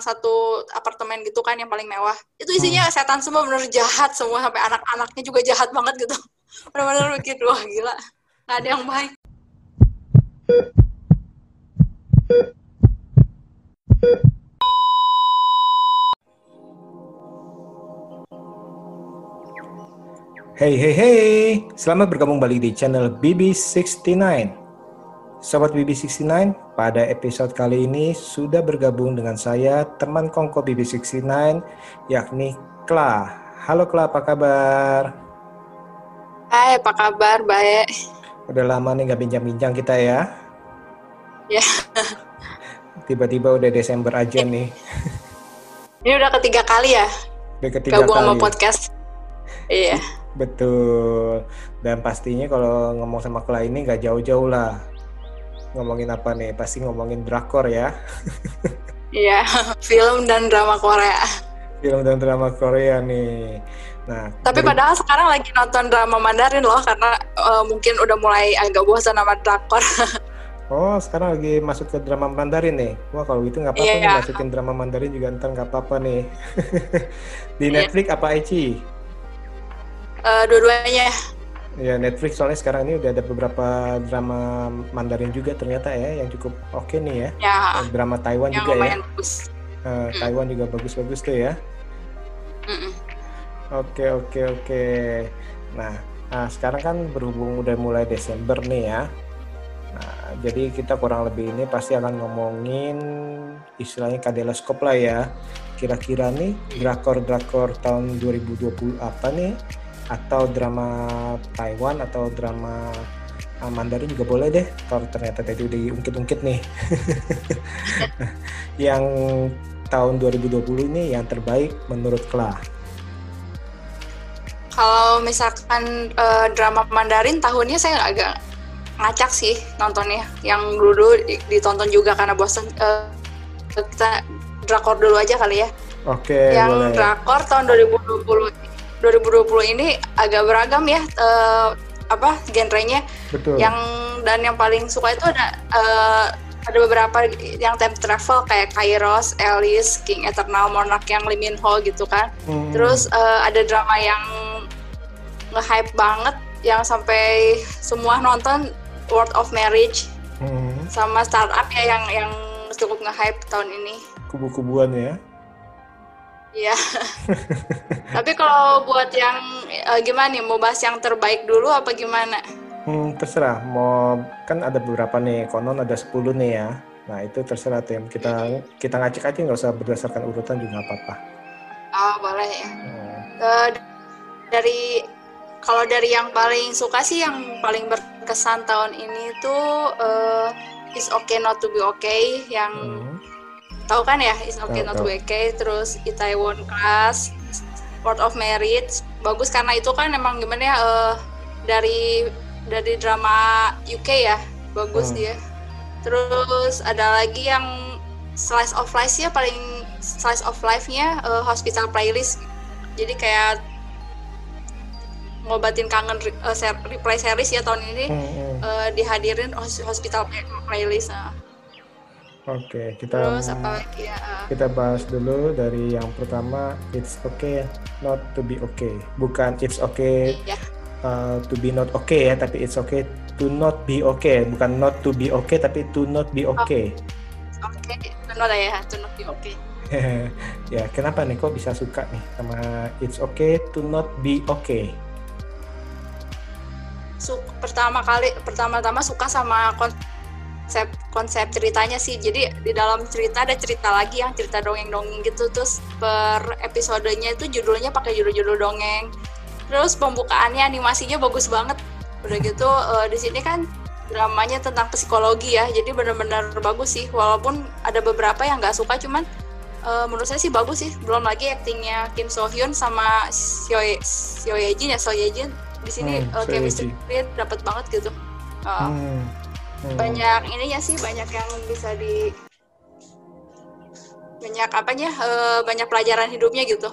bintang satu apartemen gitu kan yang paling mewah. Itu isinya hmm. setan semua bener jahat semua sampai anak-anaknya juga jahat banget gitu. Bener-bener bikin wah gila. Nggak ada yang baik. Hey hey hey, selamat bergabung balik di channel BB69. Sobat BB69, pada episode kali ini sudah bergabung dengan saya, teman kongko BB69, yakni Kla. Halo Kla, apa kabar? Hai, apa kabar? Baik. Udah lama nih nggak bincang-bincang kita ya? Ya. Tiba-tiba udah Desember aja nih. Ini udah ketiga kali ya? Udah ketiga Gabung kali. sama podcast. Iya. Betul. Dan pastinya kalau ngomong sama Kla ini nggak jauh-jauh lah. Ngomongin apa nih? Pasti ngomongin drakor ya. Iya, film dan drama Korea. Film dan drama Korea nih. Nah, tapi dari... padahal sekarang lagi nonton drama Mandarin loh karena uh, mungkin udah mulai agak bosan sama drakor. oh, sekarang lagi masuk ke drama Mandarin nih. Wah, kalau gitu nggak apa-apa yeah. nih masukin drama Mandarin juga ntar nggak apa-apa nih. Di yeah. Netflix apa Ichi? Uh, dua-duanya. Ya Netflix soalnya sekarang ini udah ada beberapa drama Mandarin juga ternyata ya yang cukup oke okay nih ya. Ya. Drama Taiwan yang juga ya. Bagus. Uh, hmm. Taiwan juga bagus-bagus tuh ya. Mm Oke oke oke. Nah, nah sekarang kan berhubung udah mulai Desember nih ya. Nah, jadi kita kurang lebih ini pasti akan ngomongin istilahnya kadeloskop lah ya. Kira-kira nih drakor-drakor tahun 2020 apa nih? Atau drama Taiwan atau drama uh, Mandarin juga boleh deh. Kalau ternyata tadi udah diungkit-ungkit nih. Yang tahun 2020 ini yang terbaik menurut Kla kalau misalkan uh, drama Mandarin tahunnya saya agak ngacak sih nontonnya. Yang dulu ditonton juga karena bosan uh, kita drakor dulu aja kali ya. Oke okay, yang boleh. drakor tahun 2020 2020 ini agak beragam ya uh, apa genrenya. Betul. Yang dan yang paling suka itu ada uh, ada beberapa yang time travel kayak Kairos, Alice, King Eternal, Monarch yang Lee Min Ho gitu kan. Hmm. Terus uh, ada drama yang nge-hype banget yang sampai semua nonton World of Marriage hmm. sama startup ya yang yang cukup nge-hype tahun ini. Kubu-kubuan ya. Iya. Tapi kalau buat yang uh, gimana nih, mau bahas yang terbaik dulu apa gimana? Hmm, terserah. Mau kan ada beberapa nih, konon ada 10 nih ya. Nah itu terserah tim. Kita kita ngacik aja nggak usah berdasarkan urutan juga apa-apa. Oh boleh ya. Hmm. Uh, dari kalau dari yang paling suka sih yang paling berkesan tahun ini tuh uh, It's Okay Not to Be Okay yang hmm tahu kan ya It's Okay Not to Okay terus Itaewon Class World of Merit bagus karena itu kan emang gimana ya uh, dari dari drama UK ya bagus hmm. dia. Terus ada lagi yang slice of life ya paling slice of life-nya uh, hospital playlist. Jadi kayak ngobatin kangen uh, ser replay series ya tahun ini hmm. Uh, dihadirin hospital playlist. Nah Oke, kita Terus apa lagi ya? Kita bahas dulu dari yang pertama it's okay not to be okay. Bukan it's okay yeah. uh, to be not okay ya, tapi it's okay to not be okay. Bukan not to be okay tapi to not be okay. Oh, oke, okay. to not ya, to not be okay. ya, kenapa nih kok bisa suka nih sama it's okay to not be okay? Su pertama kali pertama-tama suka sama konsep konsep ceritanya sih. Jadi di dalam cerita ada cerita lagi yang cerita dongeng-dongeng gitu. Terus per episodenya itu judulnya pakai judul-judul dongeng. Terus pembukaannya animasinya bagus banget. Udah gitu uh, di sini kan dramanya tentang psikologi ya. Jadi benar-benar bagus sih. Walaupun ada beberapa yang nggak suka cuman uh, menurut saya sih bagus sih. Belum lagi aktingnya Kim So Hyun sama Seo Seo Ye Jin ya Seo Ye Jin. Di sini hmm, uh, chemistry dapat banget gitu. Uh, hmm hmm. banyak ininya sih banyak yang bisa di banyak apanya uh, banyak pelajaran hidupnya gitu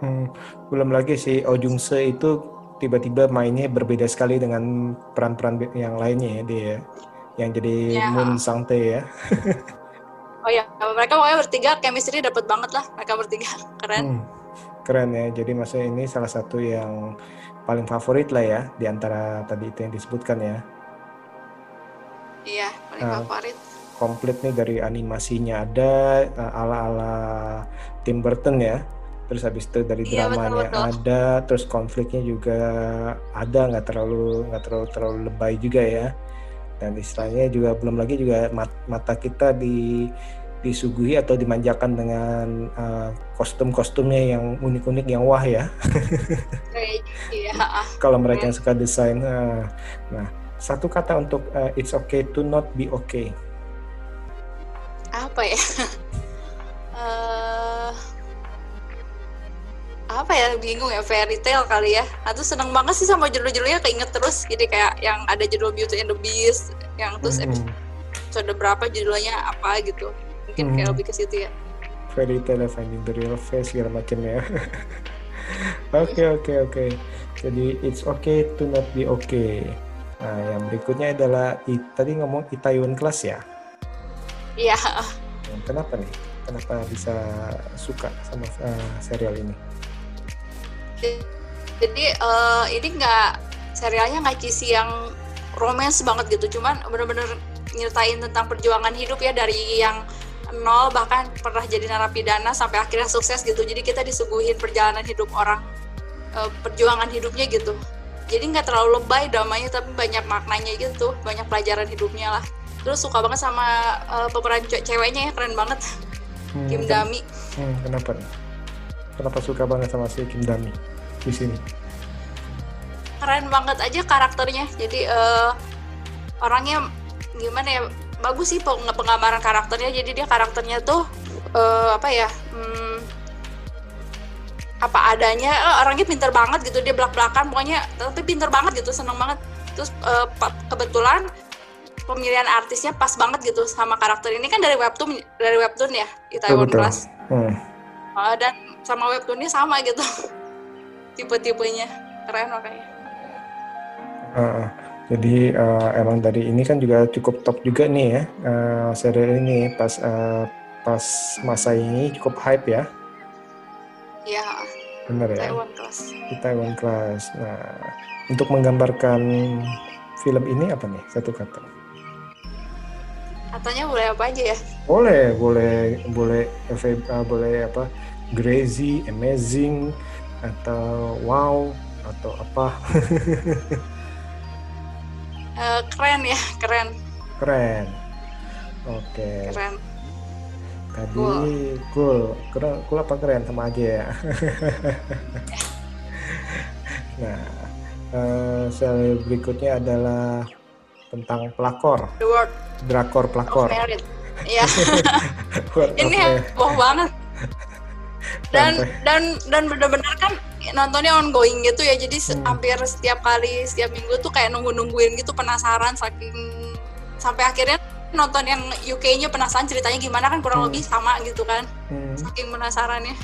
hmm. belum lagi si Oh Jung Se itu tiba-tiba mainnya berbeda sekali dengan peran-peran yang lainnya ya dia ya. yang jadi ya. Moon Sang Tae ya oh ya oh mereka pokoknya bertiga chemistry dapat banget lah mereka bertiga keren hmm, keren ya jadi maksudnya ini salah satu yang paling favorit lah ya di antara tadi itu yang disebutkan ya iya paling uh, favorit komplit nih dari animasinya ada uh, ala-ala Tim Burton ya terus habis itu dari iya, dramanya betul, betul. ada terus konfliknya juga ada nggak terlalu nggak terlalu terlalu lebay juga ya dan istilahnya juga belum lagi juga mat, mata kita di disuguhi atau dimanjakan dengan uh, kostum-kostumnya yang unik-unik yang wah ya. iya. Kalau mereka yang suka desain, uh, nah satu kata untuk uh, it's okay to not be okay. Apa ya? uh, apa ya bingung ya fairy tale kali ya atau seneng banget sih sama judul-judulnya keinget terus jadi kayak yang ada judul Beauty and the Beast yang terus mm -hmm. episode berapa judulnya apa gitu mungkin hmm. kayak lebih ke situ ya fairy tale finding the real face segala macam ya oke oke oke jadi it's okay to not be okay nah yang berikutnya adalah i, tadi ngomong Itaewon Class ya? Iya. Kenapa nih? Kenapa bisa suka sama uh, serial ini? Jadi uh, ini nggak serialnya nggak kisi yang romance banget gitu. Cuman bener-bener nyertain tentang perjuangan hidup ya dari yang nol bahkan pernah jadi narapidana sampai akhirnya sukses gitu. Jadi kita disuguhin perjalanan hidup orang uh, perjuangan hidupnya gitu jadi nggak terlalu lebay dramanya tapi banyak maknanya gitu. Banyak pelajaran hidupnya lah. Terus suka banget sama uh, pemeran ceweknya ya keren banget. Hmm, Kim Dami. hmm, kenapa? Kenapa suka banget sama si Kim Dami di sini? Keren banget aja karakternya. Jadi uh, orangnya gimana ya bagus sih penggambaran karakternya. Jadi dia karakternya tuh uh, apa ya hmm, apa adanya uh, orangnya pinter banget gitu dia belak belakan pokoknya tapi pinter banget gitu seneng banget. Terus uh, kebetulan pemilihan artisnya pas banget gitu sama karakter ini. Kan dari webtoon dari webtoon ya Itaewon Class hmm. uh, dan sama webtoonnya sama gitu. Tipe-tipenya. Keren makanya. Uh, jadi uh, emang dari ini kan juga cukup top juga nih ya uh, serial ini. Pas uh, pas masa ini cukup hype ya. Iya benar ya? Taiwan Class. Taiwan Class. Nah untuk menggambarkan film ini apa nih? Satu kata. Katanya boleh apa aja ya? Boleh boleh boleh uh, boleh apa? Crazy amazing atau wow atau apa? Uh, keren ya keren. Keren. Oke. Okay. keren tadi cool. cool. Cool apa keren sama aja ya? Nah uh, sel berikutnya adalah tentang pelakor. The word drakor pelakor. Iya. ini heboh banget. Dan dan dan benar-benar kan nontonnya ongoing gitu ya. Jadi hmm. hampir setiap kali setiap minggu tuh kayak nunggu nungguin gitu penasaran saking sampai akhirnya nonton yang UK-nya penasaran ceritanya gimana kan kurang hmm. lebih sama gitu kan. Hmm. saking penasarannya.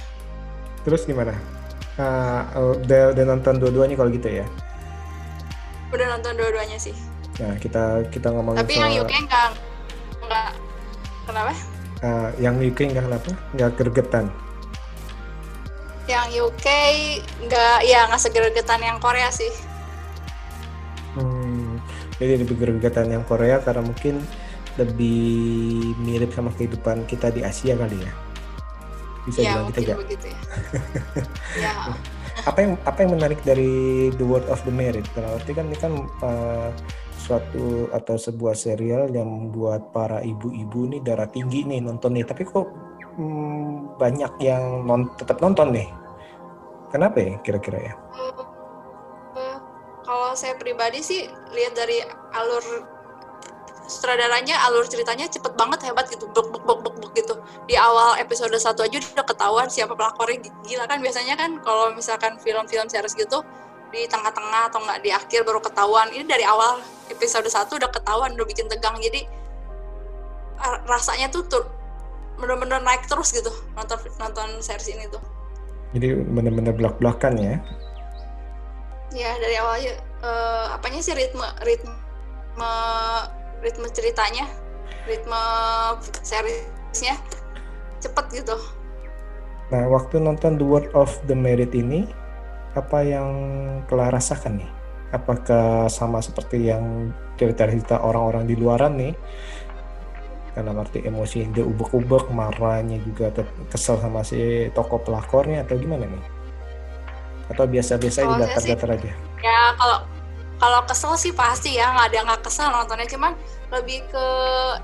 Terus gimana? Uh, udah udah nonton dua-duanya kalau gitu ya? Udah nonton dua-duanya sih. Nah kita kita ngomongin tapi soal... yang UK enggak enggak kenapa? Uh, yang UK enggak kenapa? Enggak gergetan? Yang UK nggak ya nggak segergetan yang Korea sih. Hmm, jadi lebih gergetan yang Korea karena mungkin lebih mirip sama kehidupan kita di Asia kali ya bisa ya, bilang gitu ya begitu ya. ya. apa yang apa yang menarik dari The World of the Merit berarti kan ini kan uh, suatu atau sebuah serial yang membuat para ibu-ibu nih darah tinggi nih nonton nih tapi kok hmm, banyak yang non, tetap nonton nih. Kenapa ya kira-kira ya? Uh, kalau saya pribadi sih lihat dari alur sutradaranya alur ceritanya cepet banget hebat gitu buk buk buk buk, buk gitu. Di awal episode satu aja udah ketahuan siapa pelakornya gila kan biasanya kan kalau misalkan film-film series gitu di tengah-tengah atau nggak di akhir baru ketahuan. Ini dari awal episode satu udah ketahuan udah bikin tegang. Jadi rasanya tuh, tuh bener-bener naik terus gitu nonton nonton series ini tuh. Jadi bener-bener belak-belakan ya? Ya dari awalnya uh, apanya sih ritme ritme ritme ceritanya ritme seriesnya cepet gitu. Nah waktu nonton The World of the Merit ini apa yang telah rasakan nih? Apakah sama seperti yang cerita-cerita orang-orang di luaran nih? Karena arti emosi dia ubek-ubek marahnya juga kesel sama si toko pelakornya atau gimana nih? Atau biasa-biasa aja datar-datar aja? ya kalau kalau kesel sih pasti ya nggak ada nggak kesel nontonnya. Cuman lebih ke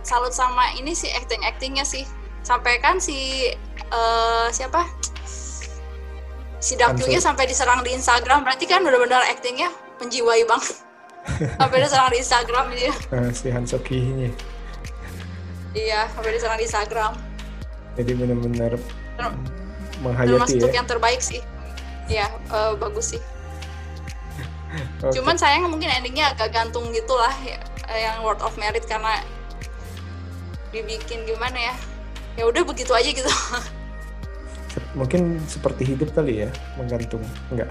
salut sama ini sih acting actingnya sih. Sampai kan si uh, siapa? Si Dakyunya sampai diserang di Instagram. Berarti kan benar-benar actingnya menjiwai banget. Sampai diserang di Instagram dia. Uh, si Hansoki-nya Iya, sampai diserang di Instagram. Jadi benar-benar menghayati termasuk ya. yang terbaik sih. Iya, uh, bagus sih. Okay. Cuman sayang mungkin endingnya agak gantung gitulah ya, yang Word of Merit karena dibikin gimana ya? Ya udah begitu aja gitu. Mungkin seperti hidup kali ya, menggantung. Enggak.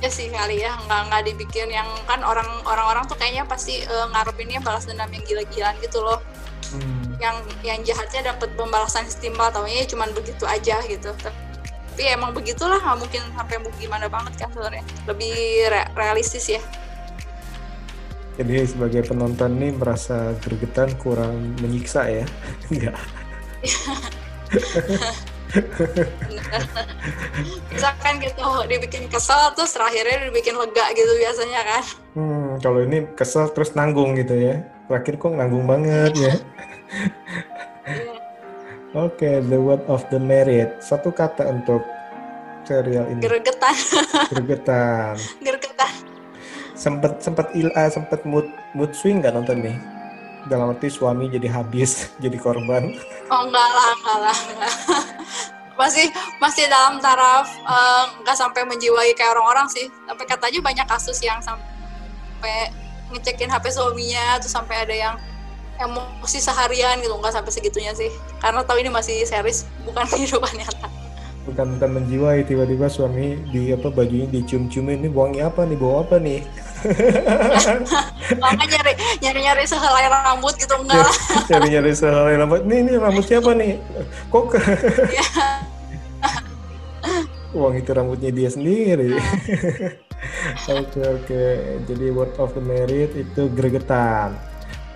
ya sih kali ya nggak nggak dibikin yang kan orang orang orang tuh kayaknya pasti uh, ngarepinnya balas dendam yang gila-gilaan gitu loh hmm. yang yang jahatnya dapat pembalasan setimpal taunya ya cuman begitu aja gitu tapi emang begitulah nggak mungkin sampai gimana banget kan sebenarnya. Lebih re realistis ya. Jadi sebagai penonton nih merasa gregetan kurang menyiksa ya? Enggak misalkan gitu dibikin kesel terus terakhirnya dibikin lega gitu biasanya kan. Hmm, kalau ini kesel terus nanggung gitu ya. Terakhir kok nanggung banget ya. Iya. Oke, okay, the word of the merit. Satu kata untuk serial ini. Gregetan. Gregetan. Gregetan. Sempet sempet il uh, sempet mood mood swing nggak nonton nih? Dalam arti suami jadi habis, jadi korban. Oh enggak lah, enggak lah. Enggak masih masih dalam taraf eh, nggak uh, sampai menjiwai kayak orang-orang sih sampai katanya banyak kasus yang sampai ngecekin HP suaminya tuh sampai ada yang emosi seharian gitu nggak sampai segitunya sih. Karena tahu ini masih series bukan kehidupan nyata. Bukan bukan menjiwai tiba-tiba suami di apa bajunya dicium-ciumin ini wangi apa nih bawa apa nih? Mama nyari nyari nyari sehelai rambut gitu enggak. Nyari nyari sehelai rambut nih ini rambut siapa nih? Kok iya. uang itu rambutnya dia sendiri. Oke oke. Jadi word of the merit itu gregetan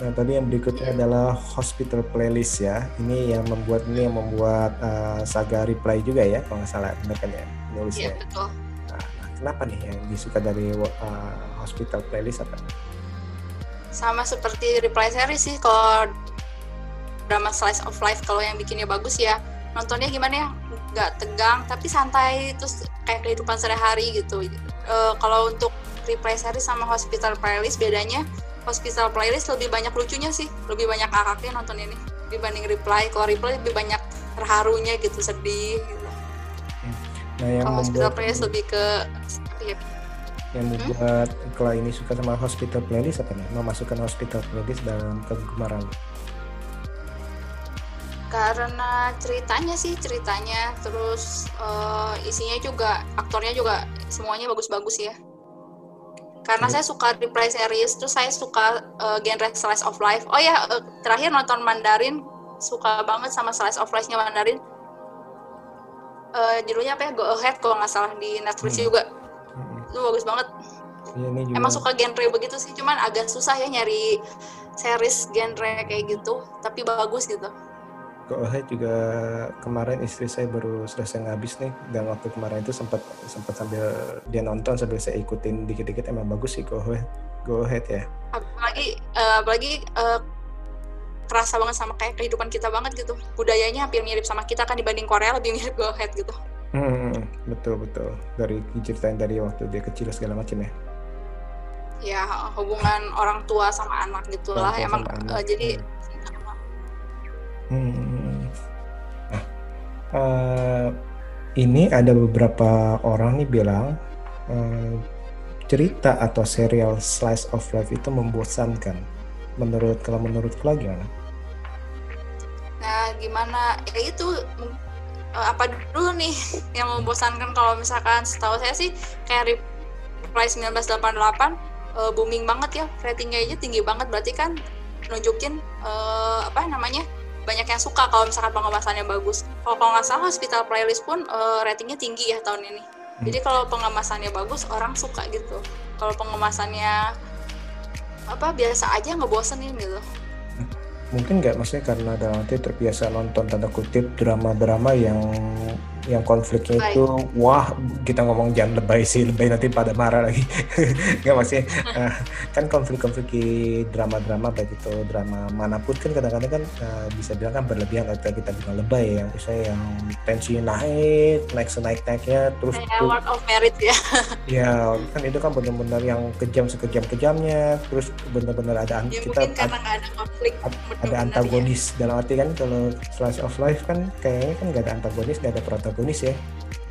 Nah tadi yang berikutnya adalah hospital playlist ya. Ini yang membuat ini yang membuat uh, Saga Reply juga ya, kalau nggak salah benar kan ya nulisnya. Iya betul. Nah, kenapa nih yang disuka dari uh, hospital playlist apa? Sama seperti Reply series sih, kalau drama slice of life kalau yang bikinnya bagus ya nontonnya gimana ya nggak tegang tapi santai terus kayak kehidupan sehari-hari gitu uh, kalau untuk reply series sama hospital playlist bedanya hospital playlist lebih banyak lucunya sih. Lebih banyak akaknya nonton ini. Dibanding reply kalau reply lebih banyak terharunya gitu sedih gitu. Nah yang kalau hospital playlist lebih ke ya. yang hmm? membuat hmm? ini suka sama hospital playlist apa nih? Memasukkan hospital playlist dalam kegemaran. Karena ceritanya sih ceritanya. Terus uh, isinya juga aktornya juga semuanya bagus-bagus ya karena saya suka reply series terus saya suka uh, genre slice of life. Oh ya uh, terakhir nonton Mandarin suka banget sama slice of life-nya Mandarin. Uh, judulnya apa ya? Go Ahead kalau nggak salah di Netflix hmm. juga. Hmm. itu bagus banget. Ya, ini juga. emang suka genre begitu sih cuman agak susah ya nyari series genre kayak gitu tapi bagus gitu Go Ahead juga kemarin istri saya baru selesai ngabis nih. Dan waktu kemarin itu sempat sempat sambil dia nonton sambil saya ikutin dikit-dikit. Emang bagus sih Go Ahead Go Ahead ya. Apalagi uh, apalagi uh, kerasa banget sama kayak kehidupan kita banget gitu. Budayanya hampir mirip sama kita kan dibanding Korea lebih mirip Go Ahead gitu. Hmm, betul betul. Dari ceritain tadi waktu dia kecil segala macam ya. Ya hubungan orang tua sama anak gitulah. Emang uh, jadi hmm Uh, ini ada beberapa orang nih bilang uh, cerita atau serial slice of life itu membosankan. Menurut kalau menurut kalian gimana? Nah, gimana? Ya itu uh, apa dulu nih yang membosankan kalau misalkan setahu saya sih kayak Reply 1988 uh, booming banget ya ratingnya aja tinggi banget berarti kan nunjukin uh, apa namanya banyak yang suka kalau misalkan pengemasannya bagus. Kalau kalau nggak salah Hospital Playlist pun uh, ratingnya tinggi ya tahun ini. Hmm. Jadi kalau pengemasannya bagus orang suka gitu. Kalau pengemasannya apa biasa aja ngebosenin gitu mungkin nggak maksudnya karena dalam arti terbiasa nonton tanda kutip drama-drama yang yang konfliknya Baik. itu wah kita ngomong jangan lebay sih lebay nanti pada marah lagi nggak maksudnya uh, kan konflik-konflik di drama-drama baik itu drama mana pun kan kadang-kadang kan uh, bisa bilang kan berlebihan atau kita bilang lebay yang misalnya yang tensi naik naik senaik naiknya terus kayak tuh, word of merit ya ya kan itu kan benar-benar yang kejam sekejam kejamnya terus benar-benar ada ya, kita mungkin karena ada konflik ada antagonis ya. dalam arti kan kalau slice of life kan kayaknya kan nggak ada antagonis nggak ada protagonis ya.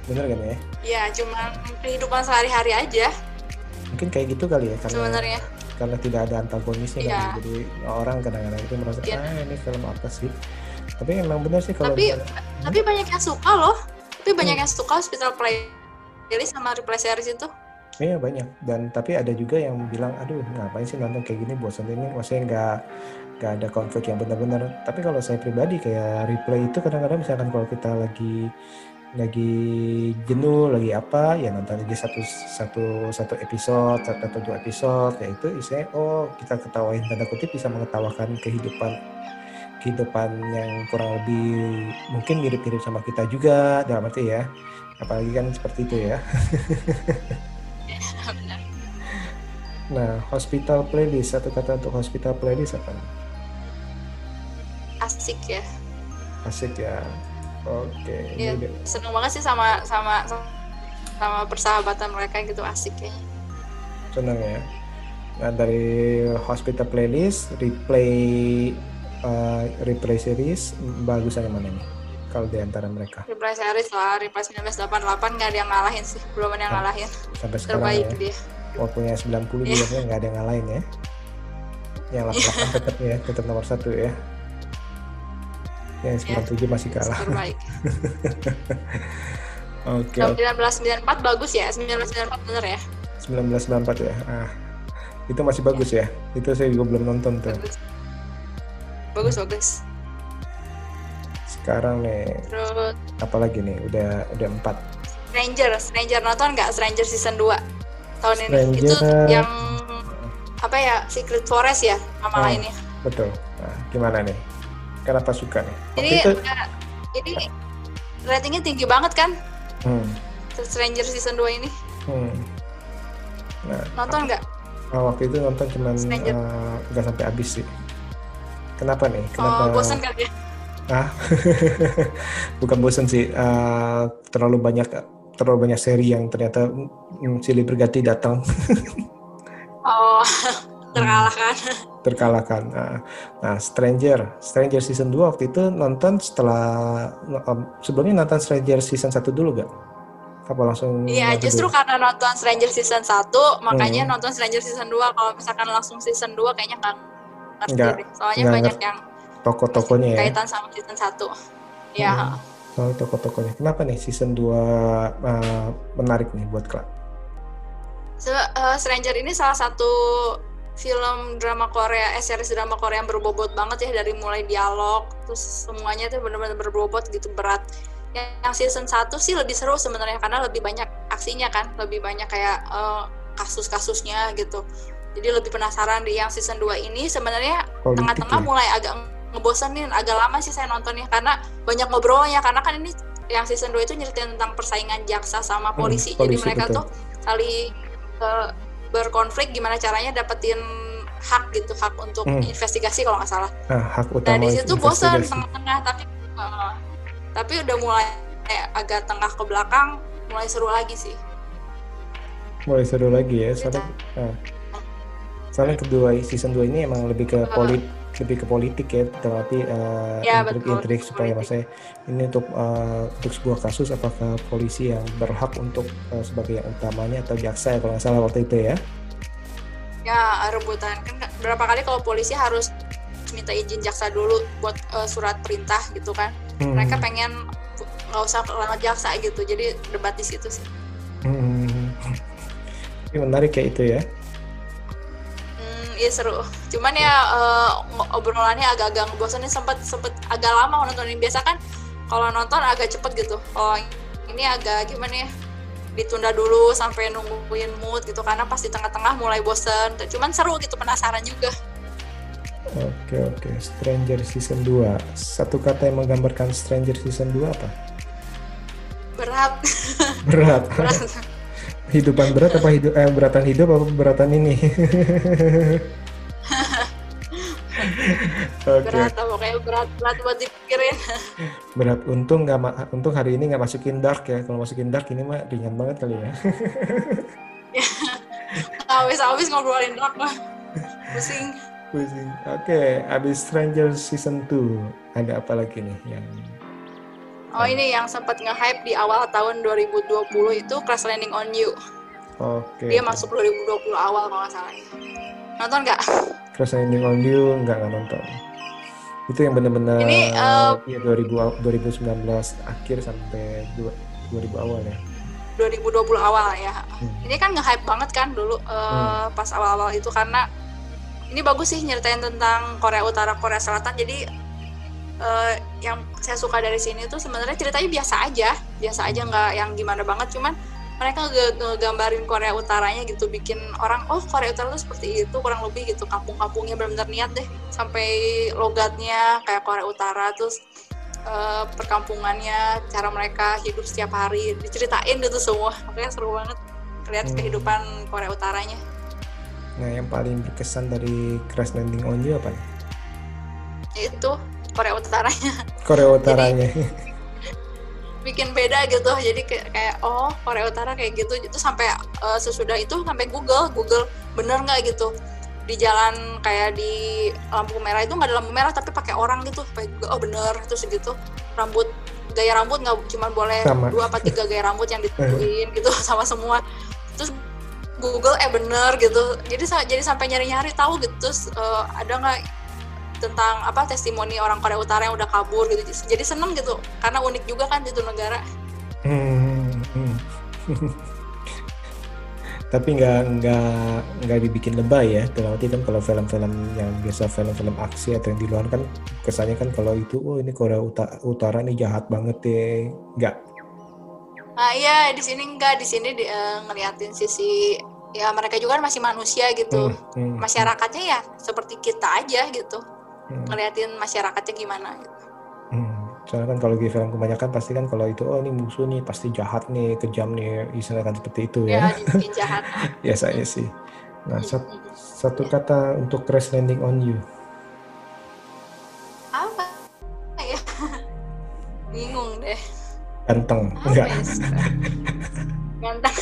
Bener kan ya? Iya cuma kehidupan sehari-hari aja. Mungkin kayak gitu kali ya karena sebenarnya. karena tidak ada antagonisnya ya. kan jadi orang kadang-kadang itu merasa ya. ah ini film apa sih? Tapi emang benar sih kalau tapi misalnya, tapi hmm? banyak yang suka loh. Tapi banyak hmm. yang suka Hospital Playlist sama Replay Series itu. Iya banyak. Dan tapi ada juga yang bilang aduh ngapain sih nonton kayak gini? Bosan ini. Maksudnya nggak nggak ada konflik yang benar-benar tapi kalau saya pribadi kayak replay itu kadang-kadang misalkan kalau kita lagi lagi jenuh lagi apa ya nonton aja satu satu satu episode satu atau dua episode ya itu isinya oh kita ketawain tanda kutip bisa mengetawakan kehidupan kehidupan yang kurang lebih mungkin mirip-mirip sama kita juga dalam arti ya apalagi kan seperti itu ya. Nah hospital playlist satu kata untuk hospital playlist apa? Asik ya. Asik ya oke okay. ya, seneng banget sih sama sama sama persahabatan mereka gitu asik kayaknya seneng ya nah dari hospital playlist replay uh, replay series bagusan yang mana nih kalau di antara mereka? Replay series lah, Replay 1988 nggak ada yang ngalahin sih, belum ada yang ngalahin. Sampai sekarang Terbaik ya. dia. Walaupun yang 90 yeah. juga nggak ada yang ngalahin ya. Yang 88 yeah. tetap ya, tetap nomor satu ya. Yang 97 yeah. masih kalah. Terbaik. Oke. Okay. 1994 bagus ya, 1994 bener ya? 1994 ya. Ah. Itu masih bagus ya. ya. Itu saya juga belum nonton tuh. Bagus. Bagus, bagus sekarang nih terus apalagi nih udah udah empat Stranger Stranger nonton nggak Stranger season 2 tahun Stranger... ini itu yang apa ya Secret Forest ya nama oh, lainnya betul nah, gimana nih kenapa suka nih Waktu ini itu... uh, ini ratingnya tinggi banget kan? Hmm. Stranger season 2 ini. Hmm. nah, nonton nggak? Oh, waktu itu nonton cuman nggak uh, sampai habis sih. Kenapa nih? Kenapa oh, bosan kali ya? Ah bukan bosan sih. Uh, terlalu banyak terlalu banyak seri yang ternyata mm, silih berganti datang. Oh terkalahkan terkalahkan. Nah, nah Stranger Stranger season 2 waktu itu nonton setelah um, sebelumnya nonton Stranger season 1 dulu gak? apa langsung Iya, justru dulu? karena nonton Stranger season 1 makanya hmm. nonton Stranger season 2 kalau misalkan langsung season 2 kayaknya nggak ngerti soalnya enggak, banyak yang toko-tokonya ya? kaitan sama season 1 ya hmm. soal toko-tokonya. Kenapa nih season 2 uh, menarik nih buat klub so, uh, Stranger ini salah satu film drama Korea, eh series drama Korea yang berbobot banget ya dari mulai dialog terus semuanya tuh benar-benar berbobot gitu berat. Yang season 1 sih lebih seru sebenarnya karena lebih banyak aksinya kan, lebih banyak kayak uh, kasus-kasusnya gitu. Jadi lebih penasaran di yang season 2 ini sebenarnya tengah-tengah ya? mulai agak ngebosenin agak lama sih saya nontonnya karena banyak ngobrolnya karena kan ini yang season 2 itu nyeritain tentang persaingan jaksa sama polisi, hmm, polisi jadi mereka betul. tuh saling uh, berkonflik gimana caranya dapetin hak gitu hak untuk hmm. investigasi kalau nggak salah. Nah, hak utama nah di situ bosan tengah-tengah tapi uh, tapi udah mulai eh, agak tengah ke belakang mulai seru lagi sih. Mulai seru lagi ya soalnya uh, soalnya kedua season 2 ini emang lebih ke polit lebih ke politik ya tetapi uh, ya, intrik-intrik supaya saya ini untuk uh, untuk sebuah kasus apakah polisi yang berhak untuk uh, sebagai yang utamanya atau jaksa ya kalau nggak salah waktu itu ya? Ya rebutan. Kan berapa kali kalau polisi harus minta izin jaksa dulu buat uh, surat perintah gitu kan. Hmm. mereka pengen nggak usah lewat jaksa gitu jadi debat di situ sih. Hmm. ini menarik ya itu ya iya seru. Cuman ya uh, obrolannya agak-agak ngebosenin sempet sempet agak lama nontonin biasa kan kalau nonton agak cepet gitu. Kalau ini agak gimana ya? ditunda dulu sampai nungguin mood gitu karena pas di tengah-tengah mulai bosen cuman seru gitu penasaran juga Oke oke, Stranger Season 2. Satu kata yang menggambarkan Stranger Season 2 apa? Berat. Berat. berat. Hidupan berat apa hidup eh beratan hidup apa beratan ini? okay. berat pokoknya berat berat buat dipikirin berat untung nggak untung hari ini nggak masukin dark ya kalau masukin dark ini mah ringan banget kali ya habis habis ngobrolin dark mah pusing pusing oke okay. abis Stranger season 2 ada apa lagi nih yang Oh ini yang sempat nge-hype di awal tahun 2020 itu Crash Landing on You. Oke. Okay. Dia masuk 2020 awal kalau nggak salah. Nonton nggak? Crash Landing on You nggak nggak nonton. Itu yang benar-benar ini uh, ya 2000 2019 akhir sampai 2000 awal ya. 2020 awal ya. Hmm. Ini kan nge-hype banget kan dulu uh, hmm. pas awal-awal itu karena ini bagus sih nyeritain tentang Korea Utara, Korea Selatan. Jadi uh, yang saya suka dari sini tuh sebenarnya ceritanya biasa aja. Biasa aja nggak yang gimana banget. Cuman mereka ngegambarin Korea Utaranya gitu. Bikin orang oh Korea Utara tuh seperti itu kurang lebih gitu. Kampung-kampungnya benar-benar niat deh. Sampai logatnya kayak Korea Utara terus uh, perkampungannya cara mereka hidup setiap hari. Diceritain gitu semua. Makanya seru banget lihat hmm. kehidupan Korea Utaranya. Nah yang paling berkesan dari Crash Landing on You apa itu Korea Utaranya. Korea Utaranya. jadi, bikin beda gitu. Jadi kayak, oh Korea Utara kayak gitu. Itu sampai uh, sesudah itu sampai Google. Google bener nggak? gitu. Di jalan kayak di lampu merah. Itu nggak ada lampu merah tapi pakai orang gitu. Kayak oh bener. Itu segitu rambut gaya rambut nggak cuma boleh sama. dua apa tiga gaya rambut yang ditentuin gitu sama semua. Terus Google eh bener gitu. Jadi jadi sampai nyari nyari tahu gitu. Terus uh, ada nggak tentang apa testimoni orang Korea Utara yang udah kabur gitu. Jadi seneng gitu karena unik juga kan itu negara. Hmm, hmm. tapi nggak nggak nggak dibikin lebay ya. Dalam arti kan kalau film-film yang biasa film-film aksi atau yang di luar kan kesannya kan kalau itu oh ini Korea Utara, Utara nih jahat banget deh nggak? Ah iya di sini enggak di sini di, uh, ngeliatin sisi ya mereka juga kan masih manusia gitu. Hmm, hmm, masyarakatnya ya seperti kita aja gitu hmm. ngeliatin masyarakatnya gimana gitu. Hmm. Soalnya kan kalau di film kebanyakan pasti kan kalau itu oh ini musuh nih pasti jahat nih kejam nih istilahnya kan seperti itu ya. Ya jahat. Biasanya sih. Nah hmm, sat, hmm, hmm. satu kata untuk crash landing on you. Apa? Ya. Bingung deh. Ganteng enggak? Ya, Ganteng.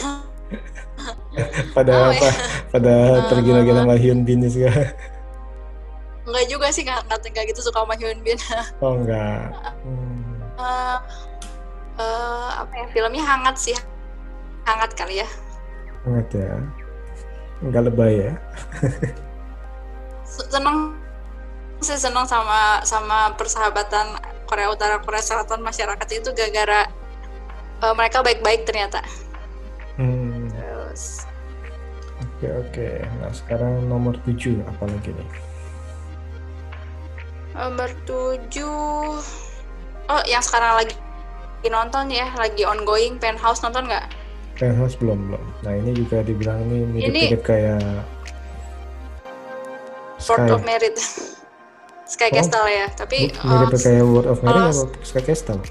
pada oh, apa? Ya. Pada tergila-gila sama Hyun Bin juga. Enggak juga sih nggak nggak gitu suka sama Hyun Bin. Oh enggak. Hmm. Uh, uh, apa ya filmnya hangat sih, hangat kali ya. Hangat ya. Enggak lebay ya. seneng sih seneng sama sama persahabatan Korea Utara Korea Selatan masyarakat itu gara-gara uh, mereka baik-baik ternyata. Hmm. Terus. Oke oke. Nah sekarang nomor tujuh apa lagi nih? Nomor tujuh Oh, yang sekarang lagi nonton ya, lagi ongoing Penthouse nonton nggak? Penthouse belum belum. Nah ini juga dibilang ini mirip-mirip kayak World of Merit. Sky oh, Castle ya, tapi mirip uh, kayak World of Merit uh, atau Sky Castle?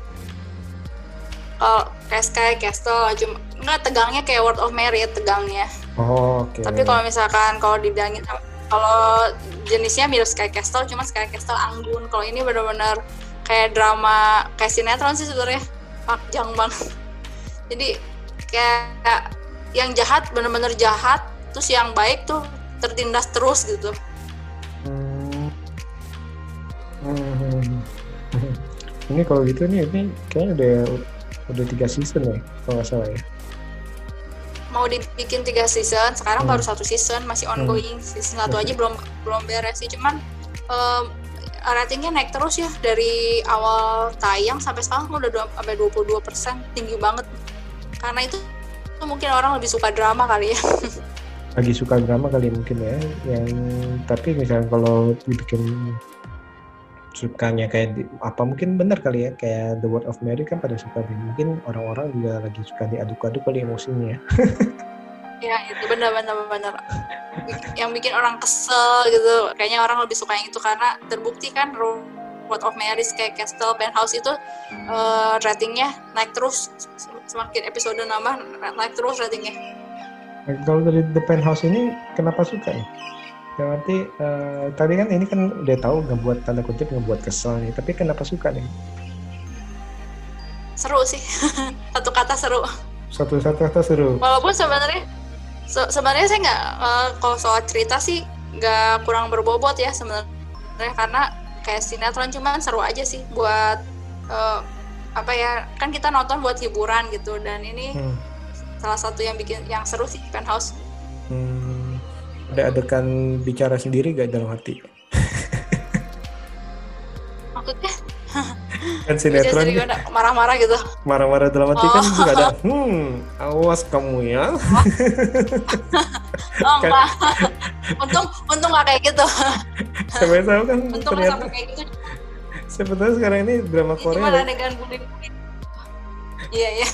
Kalau kayak Sky Castle cuma nggak tegangnya kayak World of Merit tegangnya. Oh, oke. Okay. Tapi kalau misalkan kalau dibilangin kalau jenisnya mirip Sky Castle cuma Sky Castle anggun kalau ini benar-benar kayak drama kayak sinetron sih sebenarnya panjang banget jadi kayak yang jahat benar-benar jahat terus yang baik tuh tertindas terus gitu. Hmm. ini kalau gitu nih ini kayaknya udah udah tiga season ya kalau nggak salah ya mau dibikin tiga season sekarang hmm. baru satu season masih hmm. ongoing hmm. season satu aja belum belum beres sih cuman um, ratingnya naik terus ya dari awal tayang sampai sekarang udah sampai 22 persen tinggi banget karena itu mungkin orang lebih suka drama kali ya lagi suka drama kali mungkin ya yang tapi misalnya kalau dibikin sukanya kayak di, apa mungkin benar kali ya kayak The Word of Mary kan pada suka mungkin orang-orang juga lagi suka diaduk-aduk kali emosinya ya. Itu benar benar benar. Yang bikin orang kesel gitu kayaknya orang lebih suka yang itu karena terbukti kan Word of Mary kayak Castle Penthouse itu uh, ratingnya naik terus semakin episode nambah naik terus ratingnya. Kalau dari The Penthouse ini kenapa suka ya berarti uh, tadi kan ini kan udah tahu ngebuat tanda kutip ngebuat kesel nih. Tapi kenapa suka nih? Seru sih. Satu kata seru. Satu satu kata seru. Walaupun sebenarnya se sebenarnya saya nggak uh, kalau soal cerita sih nggak kurang berbobot ya sebenarnya. Karena kayak sinetron cuman seru aja sih buat uh, apa ya kan kita nonton buat hiburan gitu. Dan ini hmm. salah satu yang bikin yang seru sih penthouse. Hmm ada adegan bicara sendiri gak dalam hati? Maksudnya? kan sinetron marah-marah gitu. Marah-marah dalam hati kan oh. kan juga ada hmm awas kamu ya. Oh kan, enggak. Untung untung gak kayak gitu. Sampai tahu kan untung ternyata. kayak gitu. Sebetulnya sekarang ini drama Korea Gimana adegan bully-bully Iya iya.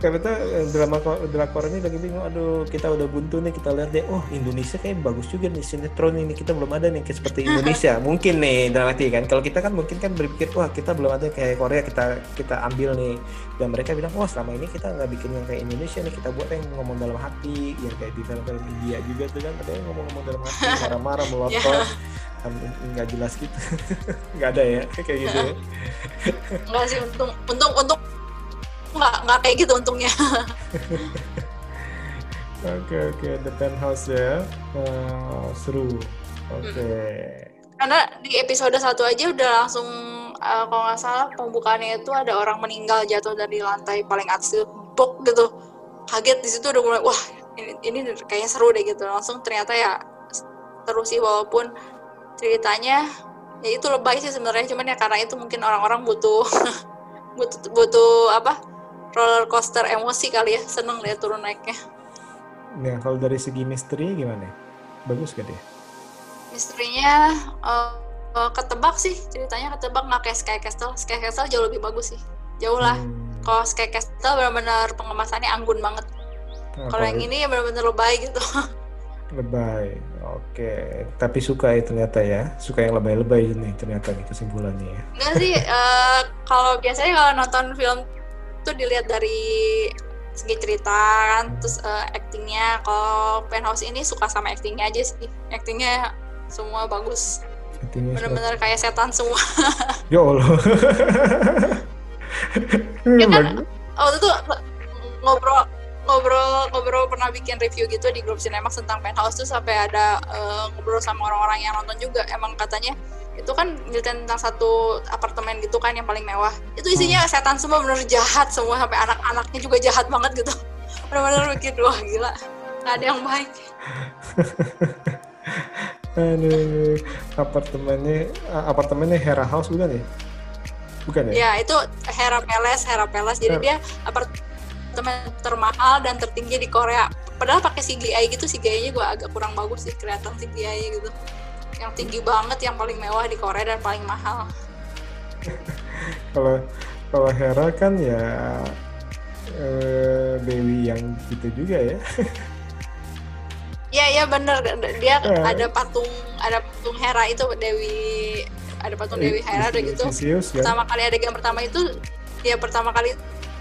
Betul eh, drama drakor ini lagi bingung. Aduh kita udah buntu nih kita lihat deh. Oh Indonesia kayak bagus juga nih sinetron ini kita belum ada nih kayak seperti Indonesia. mungkin nih dalam arti kan. Kalau kita kan mungkin kan berpikir wah kita belum ada kayak Korea kita kita ambil nih. Dan mereka bilang wah selama ini kita nggak bikin yang kayak Indonesia nih kita buat yang ngomong dalam hati yang kayak di film-film India juga tuh kan katanya ngomong-ngomong dalam hati marah-marah melotot. yeah kan nggak jelas gitu nggak ada ya kayak gitu ya nggak sih untung untung untung nggak nggak kayak gitu untungnya Oke oke, okay. The Penthouse ya, uh, seru. Oke. Okay. Hmm. Karena di episode satu aja udah langsung uh, kalau nggak salah pembukaannya itu ada orang meninggal jatuh dari lantai paling atas bok gitu. Kaget di situ udah mulai wah ini, ini kayaknya seru deh gitu. Langsung ternyata ya seru sih walaupun ceritanya ya itu lebay sih sebenarnya cuman ya karena itu mungkin orang-orang butuh butuh butuh apa roller coaster emosi kali ya. Seneng lihat turun naiknya. Ya kalau dari segi misteri gimana? Bagus gak dia? Misterinya uh, uh, ketebak sih. Ceritanya ketebak. Nggak kayak Sky Castle. Sky Castle jauh lebih bagus sih. Jauh lah. Hmm. kalau Sky Castle benar-benar pengemasannya anggun banget. Nah, kalau yang ini ya benar-benar lebay gitu. Lebay. Oke. Tapi suka ya ternyata ya. Suka yang lebay-lebay ini ternyata nih kesimpulannya ya. Enggak sih uh, kalau biasanya kalau nonton film tuh dilihat dari segi cerita kan terus uh, actingnya. Kalau penthouse ini suka sama actingnya aja sih. Actingnya semua bagus. Bener-bener kayak setan semua. Ya allah. Ya kan waktu itu ngobrol ngobrol ngobrol pernah bikin review gitu di grup Cinemax tentang penthouse. Tuh sampai ada uh, ngobrol sama orang-orang yang nonton juga. Emang katanya itu kan nyeritain tentang satu apartemen gitu kan yang paling mewah itu isinya hmm. setan semua bener jahat semua sampai anak-anaknya juga jahat banget gitu benar-benar bikin wah gila nggak ada yang baik Aduh, apartemennya apartemennya Hera House bukan ya? Bukan ya? Ya, itu Hera Palace, Hera Palace. Jadi Her dia apartemen termahal dan tertinggi di Korea. Padahal pakai CGI gitu, CGI-nya gue agak kurang bagus sih kelihatan CGI gitu yang tinggi banget yang paling mewah di Korea dan paling mahal kalau kalau Hera kan ya eh, Dewi yang gitu juga ya Iya iya bener dia ya. ada patung ada patung Hera itu Dewi ada patung Dewi Hera udah gitu Sisius, kan? pertama kali ada yang pertama itu ya pertama kali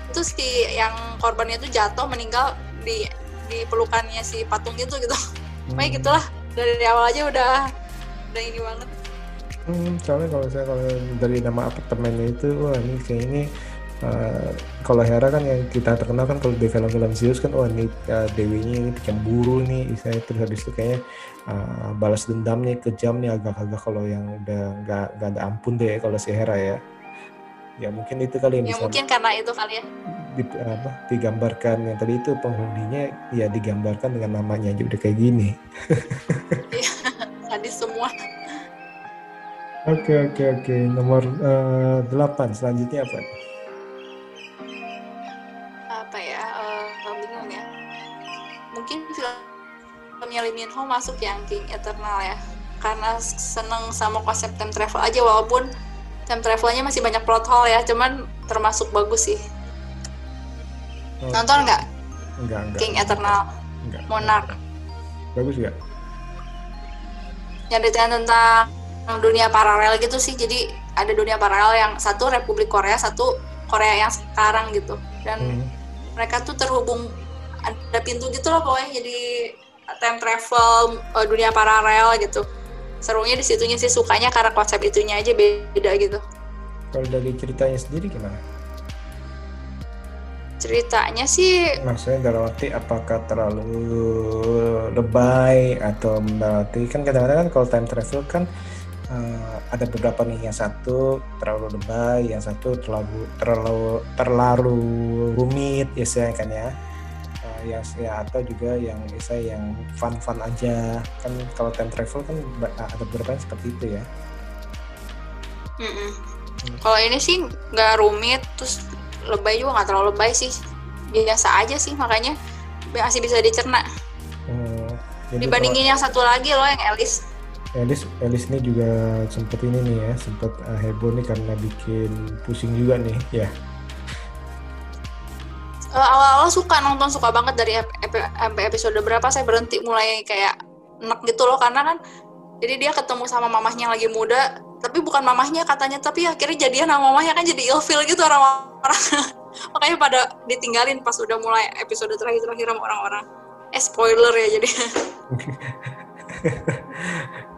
itu si yang korbannya itu jatuh meninggal di di pelukannya si patung itu gitu hmm. kayak gitulah dari awal aja udah udah ini banget. Hmm, soalnya kalau saya kalau dari nama apartemennya itu wah ini kayak ini uh, kalau Hera kan yang kita terkenal kan kalau di film-film Zeus kan wah ini uh, dewinya ini cemburu nih saya terus habis itu kayaknya uh, balas dendamnya kejam nih agak-agak kalau yang udah nggak nggak ada ampun deh kalau si Hera ya. Ya mungkin itu kali yang ya, bisa mungkin karena itu kali ya. di, apa, digambarkan yang tadi itu penghuninya ya digambarkan dengan namanya aja udah kayak gini tadi semua. Oke oke oke nomor uh, selanjutnya apa? Apa ya? Uh, bingung ya. Mungkin film filmnya Lee Min Ho masuk yang King Eternal ya karena seneng sama konsep time travel aja walaupun time travelnya masih banyak plot hole ya cuman termasuk bagus sih Oh, nonton nggak Enggak, enggak. King Eternal Enggak. Monarch Bagus nggak? Yang detail tentang dunia paralel gitu sih. Jadi ada dunia paralel yang satu Republik Korea satu Korea yang sekarang gitu. Dan Hmm. mereka tuh terhubung ada pintu gitu loh pokoknya. Jadi time travel eh, dunia paralel gitu. Serunya di situnya sih sukanya karena konsep itunya aja beda gitu. Kalau dari ceritanya sendiri gimana? Ceritanya sih Maksudnya dalam arti apakah terlalu lebay atau berarti kan kadang-kadang kan kalau time travel kan eh, ada beberapa nih yang satu terlalu lebay, yang satu terlalu terlalu terlalu rumit ya saya kan ya. Eh, yang ya atau juga yang saya yang fun-fun aja kan kalau time travel kan ada beberapa yang seperti itu ya. mm-mm. kalau ini sih nggak rumit terus lebay juga nggak terlalu lebay sih. Biasa aja sih makanya masih bisa dicerna. Hmm, dibandingin yang satu lagi loh yang kalau Elis Elis ini juga sempet ini nih ya sempet eh, heboh nih karena bikin pusing juga nih ya. Eh, awal-awal suka nonton suka banget dari ep- ep- sampai episode berapa saya berhenti mulai kayak enak gitu loh karena kan jadi dia ketemu sama mamahnya yang lagi muda tapi bukan mamahnya katanya tapi akhirnya jadian sama mamahnya kan jadi ilfil gitu orang-orang. Makanya pada ditinggalin pas udah mulai episode terakhir-terakhir sama orang-orang. Eh spoiler ya jadi.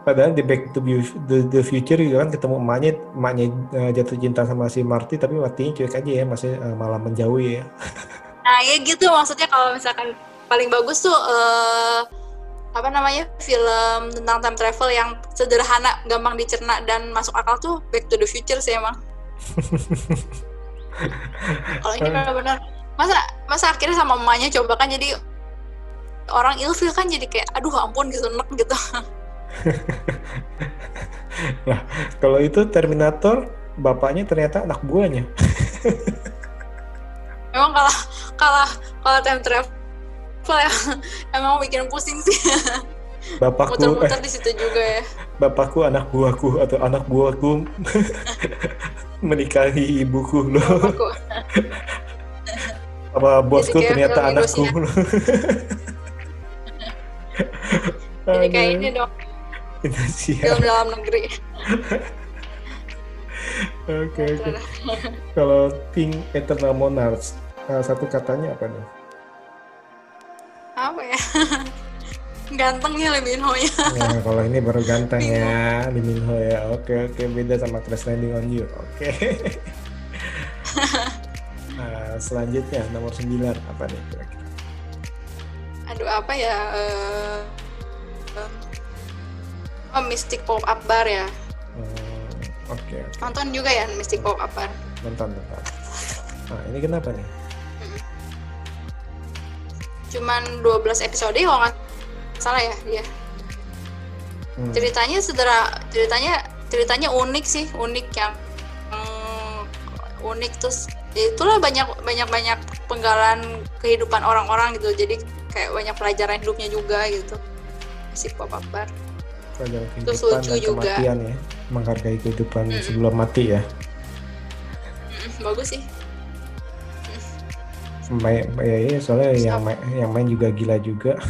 Padahal di Back to the, the Future juga kan ketemu emaknya, emaknya eh, jatuh cinta sama si Marty tapi Marty cuek aja ya, masih eh, malah menjauhi ya. nah ya gitu maksudnya kalau misalkan paling bagus tuh eh, apa namanya film tentang time travel yang sederhana gampang dicerna dan masuk akal tuh Back to the Future sih emang kalau ini benar-benar masa masa akhirnya sama emaknya coba kan jadi orang ilfil kan jadi kayak aduh ampun gitu enek gitu Kalau itu Terminator, bapaknya ternyata anak buahnya. memang kalah kalah kalah time travel ya emang bikin pusing sih Bapakku, eh, muter-muter di situ juga ya bapakku anak buahku atau anak buahku menikahi ibuku loh. Apa bosku ternyata anakku. jadi kayak ini dong Indonesia. film dalam negeri Oke oke. Kalau King Eternal Monarchs, eh, satu katanya apa nih? Apa ya gantengnya Lee Min Ho ya Nah, kalau ini baru ganteng ya, Lee Min Ho ya. Oke oke, beda sama Crash Landing on You. Oke. Nah, selanjutnya nomor 9 apa nih kira-kira? aduh apa ya eh, eh, oh Mystic Pop Up Bar ya Hmm, Oke, oke. nonton juga ya Mystic Pop Up Bar nonton nonton. Nah, ini kenapa nih? Cuman 12 episode kalau nggak salah ya dia Hmm, ceritanya sederhana ceritanya ceritanya unik sih unik yang mm, unik terus ya itulah banyak banyak banyak penggalan kehidupan orang-orang gitu jadi kayak banyak pelajaran hidupnya juga gitu si pop up bar pelajaran Terus kehidupan lucu dan juga. kematian ya, menghargai kehidupan Mm-mm. sebelum mati ya. Mm, bagus sih Main, ya, ya, soalnya Terus yang main, yang main juga gila juga.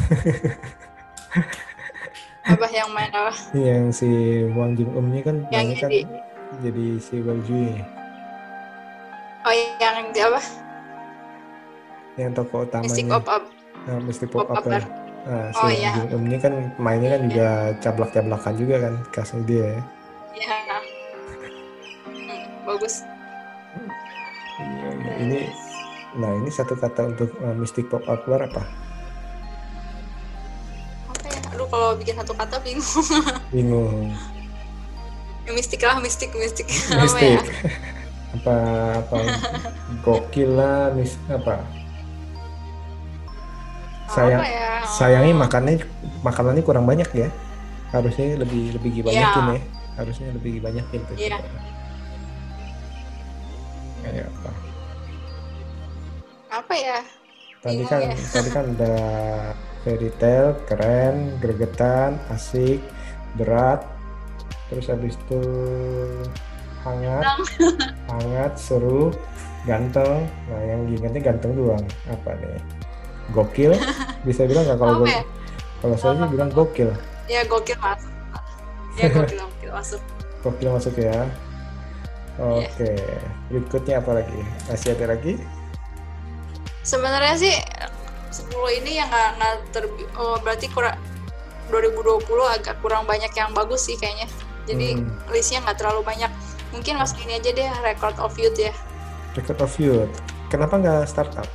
apa yang main apa? Yang si Wang Jung Eum kan Yang kan jadi- jadi si Wang Jui. Oh yang apa? Yang tokoh utamanya. Mystic Pop Up. Nah, Mystic Pop Up ya. Nah, si Oh, Wang iya. Jung Eum ini kan mainnya kan juga cablak-cablakan juga kan kasih dia ya. ya Hmm, bagus. Iya, iya. Ini nah ini satu kata untuk uh, Mystic Pop Up Bar apa? apa ya? Aduh kalau bikin satu kata bingung. Bingung. yang mistik lah mistik mistik apa ya? Apa apa? Gokil lah mis apa? Sayang apa ya? sayangnya makannya makanannya kurang banyak ya. Harusnya lebih lebih banyakin Iya. ya. Harusnya lebih banyakin tuh. Iya. kayak apa ya? Tadi Bingung kan ya. tadi kan udah fairy tale keren gregetan asik berat. Terus habis itu hangat hangat seru ganteng. Nah yang ingatnya ganteng doang. Apa nih? Gokil? Bisa bilang nggak kalau go- ya? kalau saya sih bilang gokil. Ya gokil masuk. Ya gokil gokil masuk. Gokil masuk ya. Oke berikutnya apa lagi? Masih ada lagi sebenarnya sih 10 ini yang nggak nggak terbi- oh, berarti kurang 2020 agak kurang banyak yang bagus sih kayaknya. Jadi Hmm. listnya nggak terlalu banyak. Mungkin masuk ini aja deh record of youth ya. Record of youth. Kenapa nggak startup?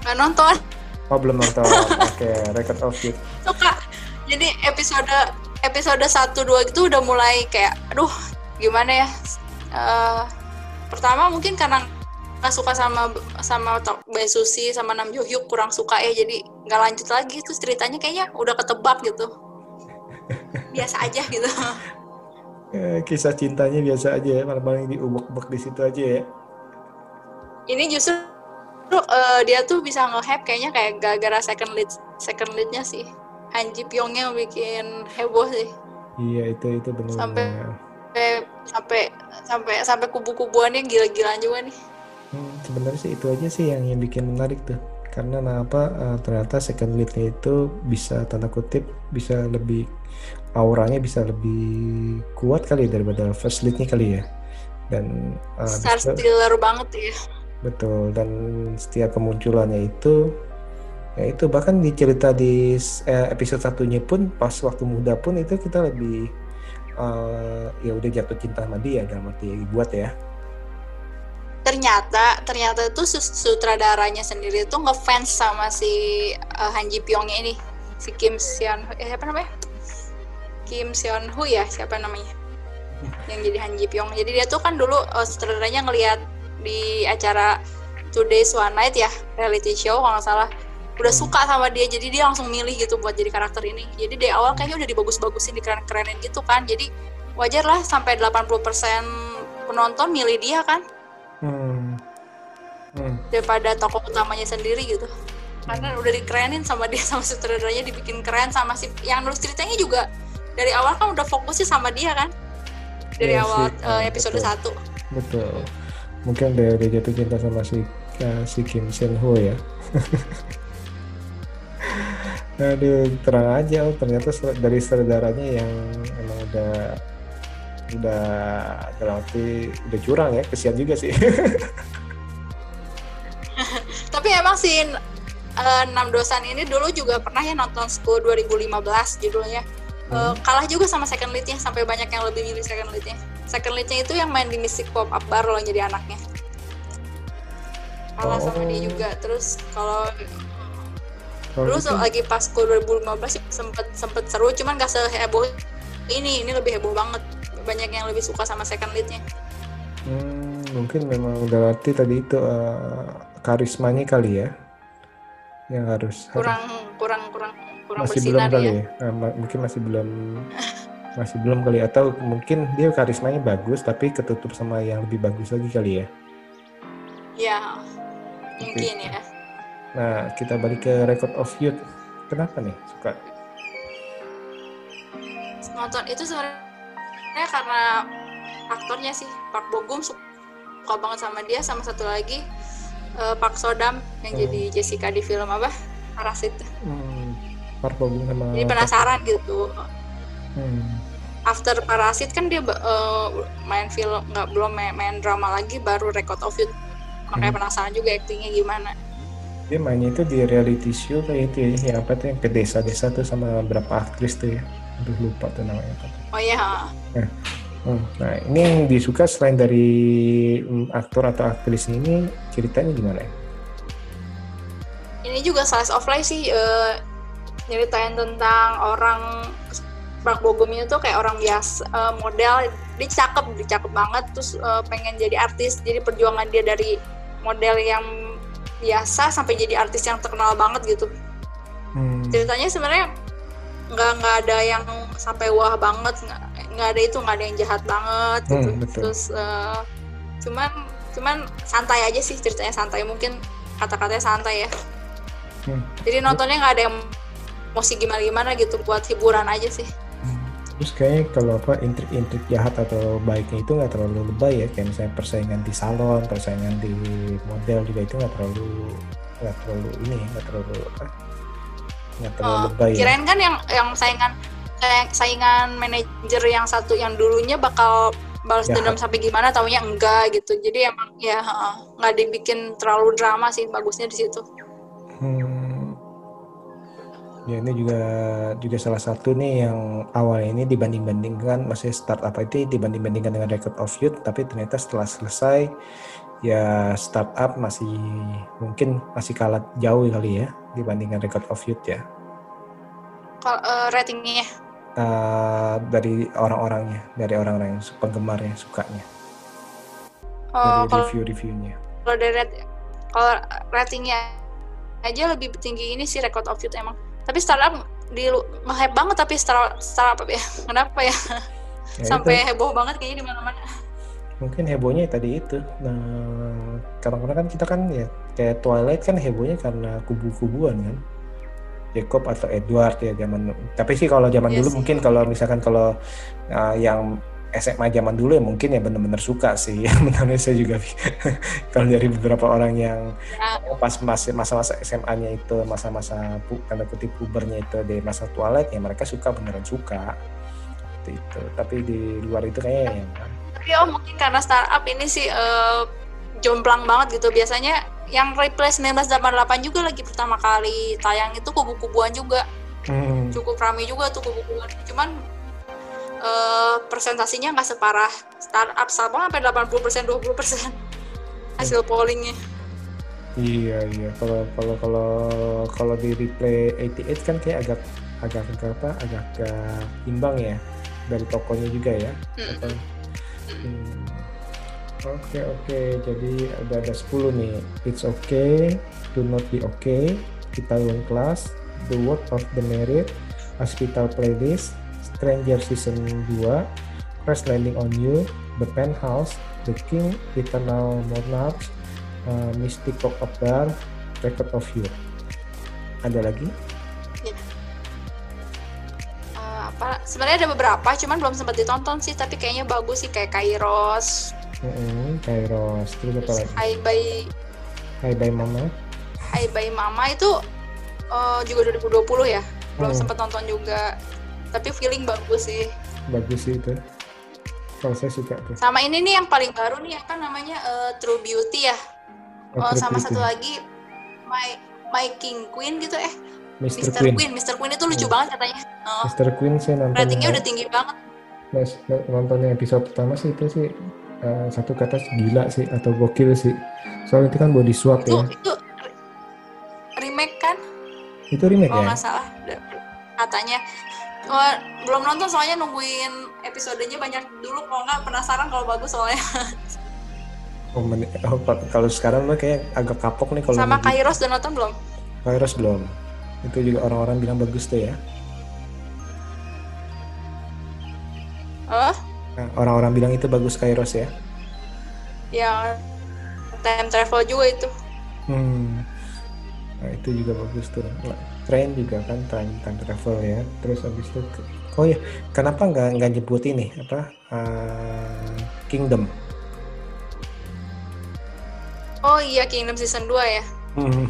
Nggak nonton. Oh belum nonton. Oke record of youth. Suka. Jadi episode episode 1 2 gitu udah mulai kayak aduh gimana ya? Eh, pertama mungkin karena nggak suka sama sama Bae Susi sama Nam Jo Hyuk kurang suka ya jadi nggak lanjut lagi. Terus ceritanya kayaknya udah ketebak gitu. Biasa aja gitu. Eh, kisah cintanya biasa aja ya paling-paling diubek-ubek di situ aja ya. Ini justru eh, dia tuh bisa nge-hype kayaknya kayak gara-gara second lead second leadnya sih. Han Ji Pyong yang bikin heboh sih. Iya itu itu benar sampai sampai sampai sampai kubu-kubuannya gila-gilaan juga nih Hmm, sebenarnya sih itu aja sih yang, yang bikin menarik tuh. Karena kenapa eh, ternyata second leadnya itu bisa tanda kutip bisa lebih auranya bisa lebih kuat kali daripada first leadnya kali ya. Dan eh, star stealer banget ya. Betul dan setiap kemunculannya itu ya itu bahkan di cerita di eh, episode satunya pun pas waktu muda pun itu kita lebih eh, ya udah jatuh cinta sama dia dalam arti buat ya ternyata ternyata itu sutradaranya sendiri tuh ngefans sama si uh, Han Ji Pyongnya ini. Si Kim Seon eh, siapa namanya? Kim Seon Hu ya siapa namanya? Yang jadi Han Ji Pyong. Jadi dia tuh kan dulu uh, sutradaranya ngelihat di acara Today's One Night ya reality show kalau nggak salah. Udah Hmm. suka sama dia jadi dia langsung milih gitu buat jadi karakter ini. Jadi dari awal kayaknya udah dibagus-bagusin dikeren-kerenin gitu kan. Jadi wajar lah sampai 80% penonton milih dia kan hmm. Hmm. daripada tokoh utamanya sendiri gitu karena udah dikerenin sama dia sama sutradaranya dibikin keren sama si yang nulis ceritanya juga dari awal kan udah fokusnya sama dia kan dari Iya awal sih, eh, ah, episode betul. 1 Betul. Mungkin dia udah jatuh cinta sama si eh, si Kim Sen Ho ya. Aduh, terang aja oh ternyata dari saudaranya yang emang udah udah dalam arti udah curang ya, kesian juga sih. tapi emang si eh, Nam Dosan ini dulu juga pernah ya nonton School 2015 judulnya Eh, Hmm. kalah juga sama second leadnya sampai banyak yang lebih milih second leadnya second leadnya itu yang main di Mystic Pop Up Bar loh jadi anaknya kalah sama dia Oh. juga terus kalau Kalau Dulu gitu, lagi pas ke 2015 sih sempet sempet seru, cuman gak seheboh ini. Ini lebih heboh banget. Banyak yang lebih suka sama second leadnya. hmm, mungkin memang udah arti tadi itu eh, karismanya kali ya, yang harus harus- Kurang kurang kurang kurang masih belum kali ya. ya, Eh, ma- mungkin masih belum masih belum kali. Atau mungkin dia karismanya bagus tapi ketutup sama yang lebih bagus lagi kali ya? Ya, mungkin ya. nah kita balik ke record of youth. Kenapa nih suka? Nonton itu sebenarnya karena aktornya sih Park Bo Gum suka banget sama dia sama satu lagi eh, Park Sodam yang Hmm. jadi Jessica di film apa? Parasit. hmm, Park Bo Gum sama Jadi penasaran gitu. hmm, after Parasit kan dia eh, main film nggak belum main, main drama lagi baru Record of Youth makanya Hmm. penasaran juga aktingnya gimana dia mainnya itu di reality show kayak itu ya yang apa tuh yang ke desa-desa tuh sama berapa aktris tuh ya aduh lupa tuh namanya apa oh iya Hmm, nah ini yang disuka selain dari mm, aktor atau aktris ini ceritanya gimana? Ya ini juga slice of life sih eh, nyeritain tentang orang Park Bo Gum itu kayak orang biasa eh, model dia cakep dia cakep banget terus eh, pengen jadi artis jadi perjuangan dia dari model yang biasa sampai jadi artis yang terkenal banget gitu. Hmm, ceritanya sebenarnya nggak nggak ada yang sampai wah banget nggak nggak ada itu nggak ada yang jahat banget gitu Hmm, betul. terus eh, cuman cuman santai aja sih ceritanya santai mungkin kata-katanya santai ya hmm. jadi nontonnya nggak ada yang emosi gimana gimana gitu buat hiburan aja sih hmm. terus kayaknya kalau apa intrik-intrik jahat atau baiknya itu nggak terlalu lebay ya kayak misalnya persaingan di salon persaingan di model juga itu nggak terlalu nggak terlalu ini nggak terlalu apa nggak terlalu oh, lebay ya. kirain ya. kan yang yang saingan saingan manajer yang satu yang dulunya bakal balas ya. dendam sampai gimana taunya enggak gitu jadi emang ya nggak dibikin terlalu drama sih bagusnya di situ hmm. ya ini juga juga salah satu nih yang awal ini dibanding-bandingkan masih startup itu dibanding-bandingkan dengan record of youth tapi ternyata setelah selesai ya startup masih mungkin masih kalah jauh kali ya dibandingkan record of youth ya kalau uh, ratingnya uh, dari orang-orangnya, dari orang-orang yang penggemarnya, sukanya. Oh, dari review-reviewnya. Kalau dari rat kalau ratingnya aja lebih tinggi ini sih record of youth emang. Tapi startup di nge banget tapi startup, startup ya. Kenapa ya? ya Sampai itu. heboh banget kayaknya di mana-mana. Mungkin hebohnya tadi itu. Nah, kadang-kadang kan kita kan ya kayak Twilight kan hebohnya karena kubu-kubuan kan Jacob atau Edward ya zaman tapi sih kalau zaman yes, iya dulu mungkin kalau misalkan kalau uh, yang SMA zaman dulu ya mungkin ya benar-benar suka sih. Menurut saya juga kalau dari beberapa orang yang ya. pas masa-masa SMA-nya itu masa-masa tanda kutip pubernya itu di masa toilet ya mereka suka beneran suka. Seperti itu. Tapi di luar itu kayaknya ya tapi oh mungkin karena startup ini sih uh, jomplang banget gitu. Biasanya yang replay 1988 juga lagi pertama kali tayang itu kubu-kubuan juga. Hmm. cukup ramai juga tuh kubu-kubuan. Cuman uh, presentasinya nggak separah. Startup sama sampai 80 persen 20 persen hasil pollingnya. Iya iya. Kalau kalau kalau kalau di replay 88 kan kayak agak agak apa agak, agak imbang ya. Dari tokonya juga ya. Mm -hmm. hmm. Oke oke, jadi ada ada 10 nih. It's okay, do not be okay, kita ulang kelas, The Word of the Merit, Hospital Playlist, Stranger Season 2, Crash Landing on You, The Penthouse, The King, Eternal Monarchs, uh, Mystic of Dar, Record of You. Ada lagi? Ya. Uh, apa? Sebenarnya ada beberapa, cuman belum sempat ditonton sih, tapi kayaknya bagus sih kayak Kairos, Mm-hmm, Kairos. Terus apa lagi? Hai Bye. Hai Bye Mama. Hai Bye Mama itu uh, juga 2020 ya. Belum hmm. sempat nonton juga. Tapi feeling bagus sih. Bagus sih itu. Kalau saya suka tuh. Sama ini nih yang paling baru nih apa namanya uh, True Beauty ya. Oh, uh, sama Beauty. satu lagi My My King Queen gitu eh. Mr. Mr. Queen. Queen. Mr. Queen itu lucu hmm. banget katanya. Oh. Mr. Queen saya nonton. Ratingnya udah tinggi banget. Mas, nontonnya episode pertama sih itu sih uh, satu kata gila sih atau gokil sih. Soalnya itu kan body swap itu, ya. Itu remake kan? Itu remake oh, ya? Oh salah, katanya. Belum nonton soalnya nungguin episodenya banyak dulu kalau nggak penasaran kalau bagus soalnya. Oh, oh kalau sekarang lo kayak agak kapok nih kalau sama Kairos udah nonton belum? Kairos belum. Itu juga orang-orang bilang bagus tuh ya. Orang-orang bilang itu bagus Kairos ya? Ya, time travel juga itu. Hmm. Nah, itu juga bagus tuh. Nah, train juga kan time, time travel ya. Terus habis itu Oh ya, kenapa nggak nggak nyebut ini apa uh, Kingdom? Oh iya Kingdom season 2 ya. Hmm.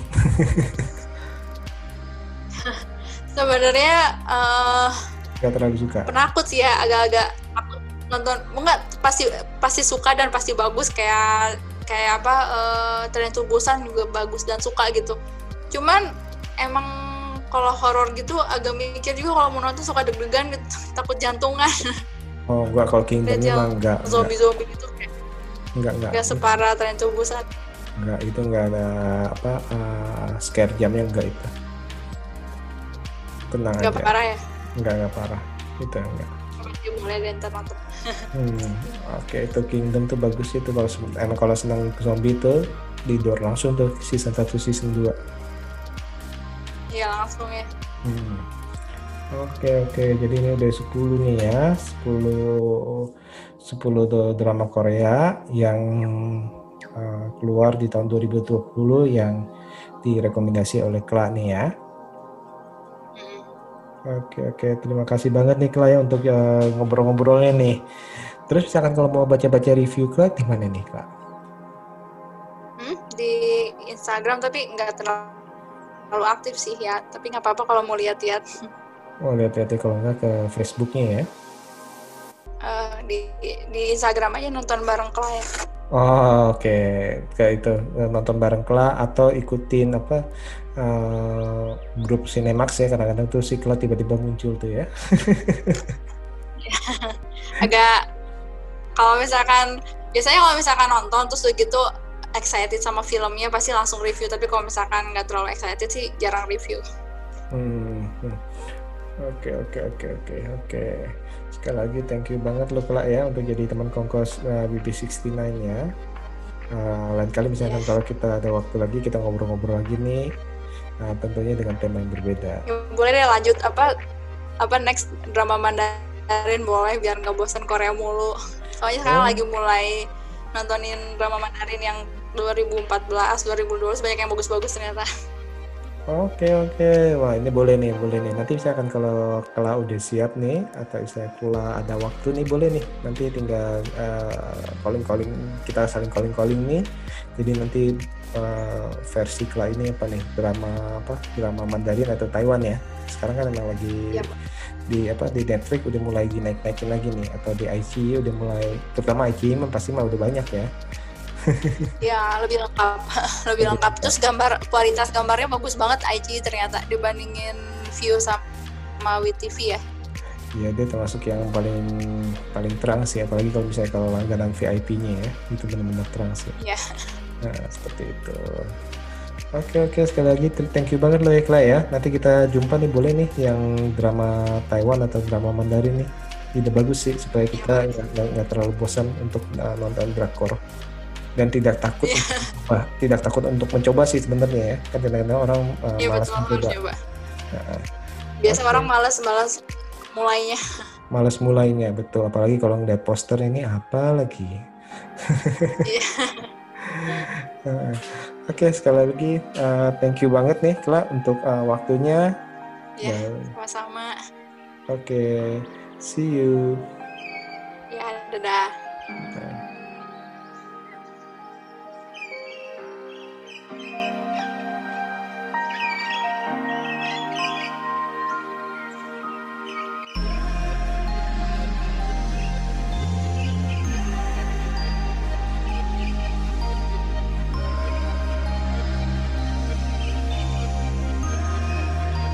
Sebenarnya uh, Gak terlalu suka. Penakut sih ya, agak-agak nonton enggak pasti pasti suka dan pasti bagus kayak kayak apa uh, tren tubusan juga bagus dan suka gitu. Cuman emang kalau horor gitu agak mikir juga kalau mau nonton suka deg-degan gitu takut jantungan. Oh enggak kalau Kingdomnya mah enggak zombie zombie gitu kayak enggak enggak. enggak separah tren tubusan enggak itu enggak ada apa uh, scare jamnya enggak itu. Tenang enggak aja. parah ya? Enggak enggak parah. Itu enggak. Mulai dari nonton hmm, oke okay, itu Kingdom tuh bagus itu kalau emang kalau senang zombie tuh di door langsung tuh season 1 season 2 iya langsung ya hmm. Oke okay, oke okay. jadi ini udah 10 nih ya 10 10 tuh drama Korea yang uh, keluar di tahun 2020 yang direkomendasi oleh Kla nih ya. Oke oke terima kasih banget nih Kla ya untuk uh, ngobrol-ngobrolnya nih. Terus misalkan kalau mau baca-baca review Kla di mana nih Kla? Hmm, di Instagram tapi nggak terlalu aktif sih ya. Tapi nggak apa-apa kalau mau lihat-lihat. Oh lihat-lihat ya, kalau nggak ke Facebooknya ya. Uh, di di Instagram aja nonton bareng Kla ya. Oh oke okay. kayak itu nonton bareng Kla atau ikutin apa uh, grup Cinemax ya kadang-kadang tuh si Kla tiba-tiba muncul tuh ya. Agak kalau misalkan biasanya kalau misalkan nonton terus gitu excited sama filmnya pasti langsung review tapi kalau misalkan nggak terlalu excited sih jarang review. Hmm, hmm. Oke oke oke oke oke. Sekali lagi thank you banget lo Kelak ya untuk jadi teman kongkos uh, BB69 ya. Uh, lain kali misalnya yeah. kalau kita ada waktu lagi kita ngobrol-ngobrol lagi nih. Uh, tentunya dengan tema yang berbeda. Ya, boleh deh lanjut apa apa next drama Mandarin boleh biar nggak bosan Korea mulu. Soalnya sekarang oh. lagi mulai nontonin drama Mandarin yang 2014, 2012 banyak yang bagus-bagus ternyata. Oke oke, wah ini boleh nih, boleh nih. Nanti misalkan kalau kalau udah siap nih, atau misalnya kalau ada waktu nih, boleh nih. Nanti tinggal uh, calling calling kita saling calling calling nih. Jadi nanti uh, versi ini apa nih? Drama apa? Drama Mandarin atau Taiwan ya. Sekarang kan memang lagi ya, di apa di Netflix udah mulai naik naikin lagi nih, atau di IC udah mulai, terutama IC pasti mah udah banyak ya. Ya lebih lengkap. Lebih lengkap. terus gambar kualitas gambarnya bagus banget IG ternyata dibandingin view sama WTV ya. Iya dia termasuk yang paling paling terang sih apalagi kalau misalnya kalau langganan VIP-nya ya itu benar-benar terang sih. Iya. Nah seperti itu. Oke oke sekali lagi thank you banget loh Kla ya. Nanti kita jumpa nih boleh nih yang drama Taiwan atau drama Mandarin nih. Ide bagus sih supaya kita nggak terlalu bosan untuk uh, nonton drakor dan tidak takut yeah. tidak takut untuk mencoba sih sebenarnya ya kan kadang-kadang orang uh, yeah, malas betul, mencoba nah, biasa okay. orang malas malas mulainya malas mulainya betul apalagi kalau ngeliat poster ini apa lagi iya. Oke okay, sekali lagi uh, thank you banget nih Kla untuk uh, waktunya. Ya, yeah, sama-sama. Oke, okay, see you. Ya, dadah. dadah. You.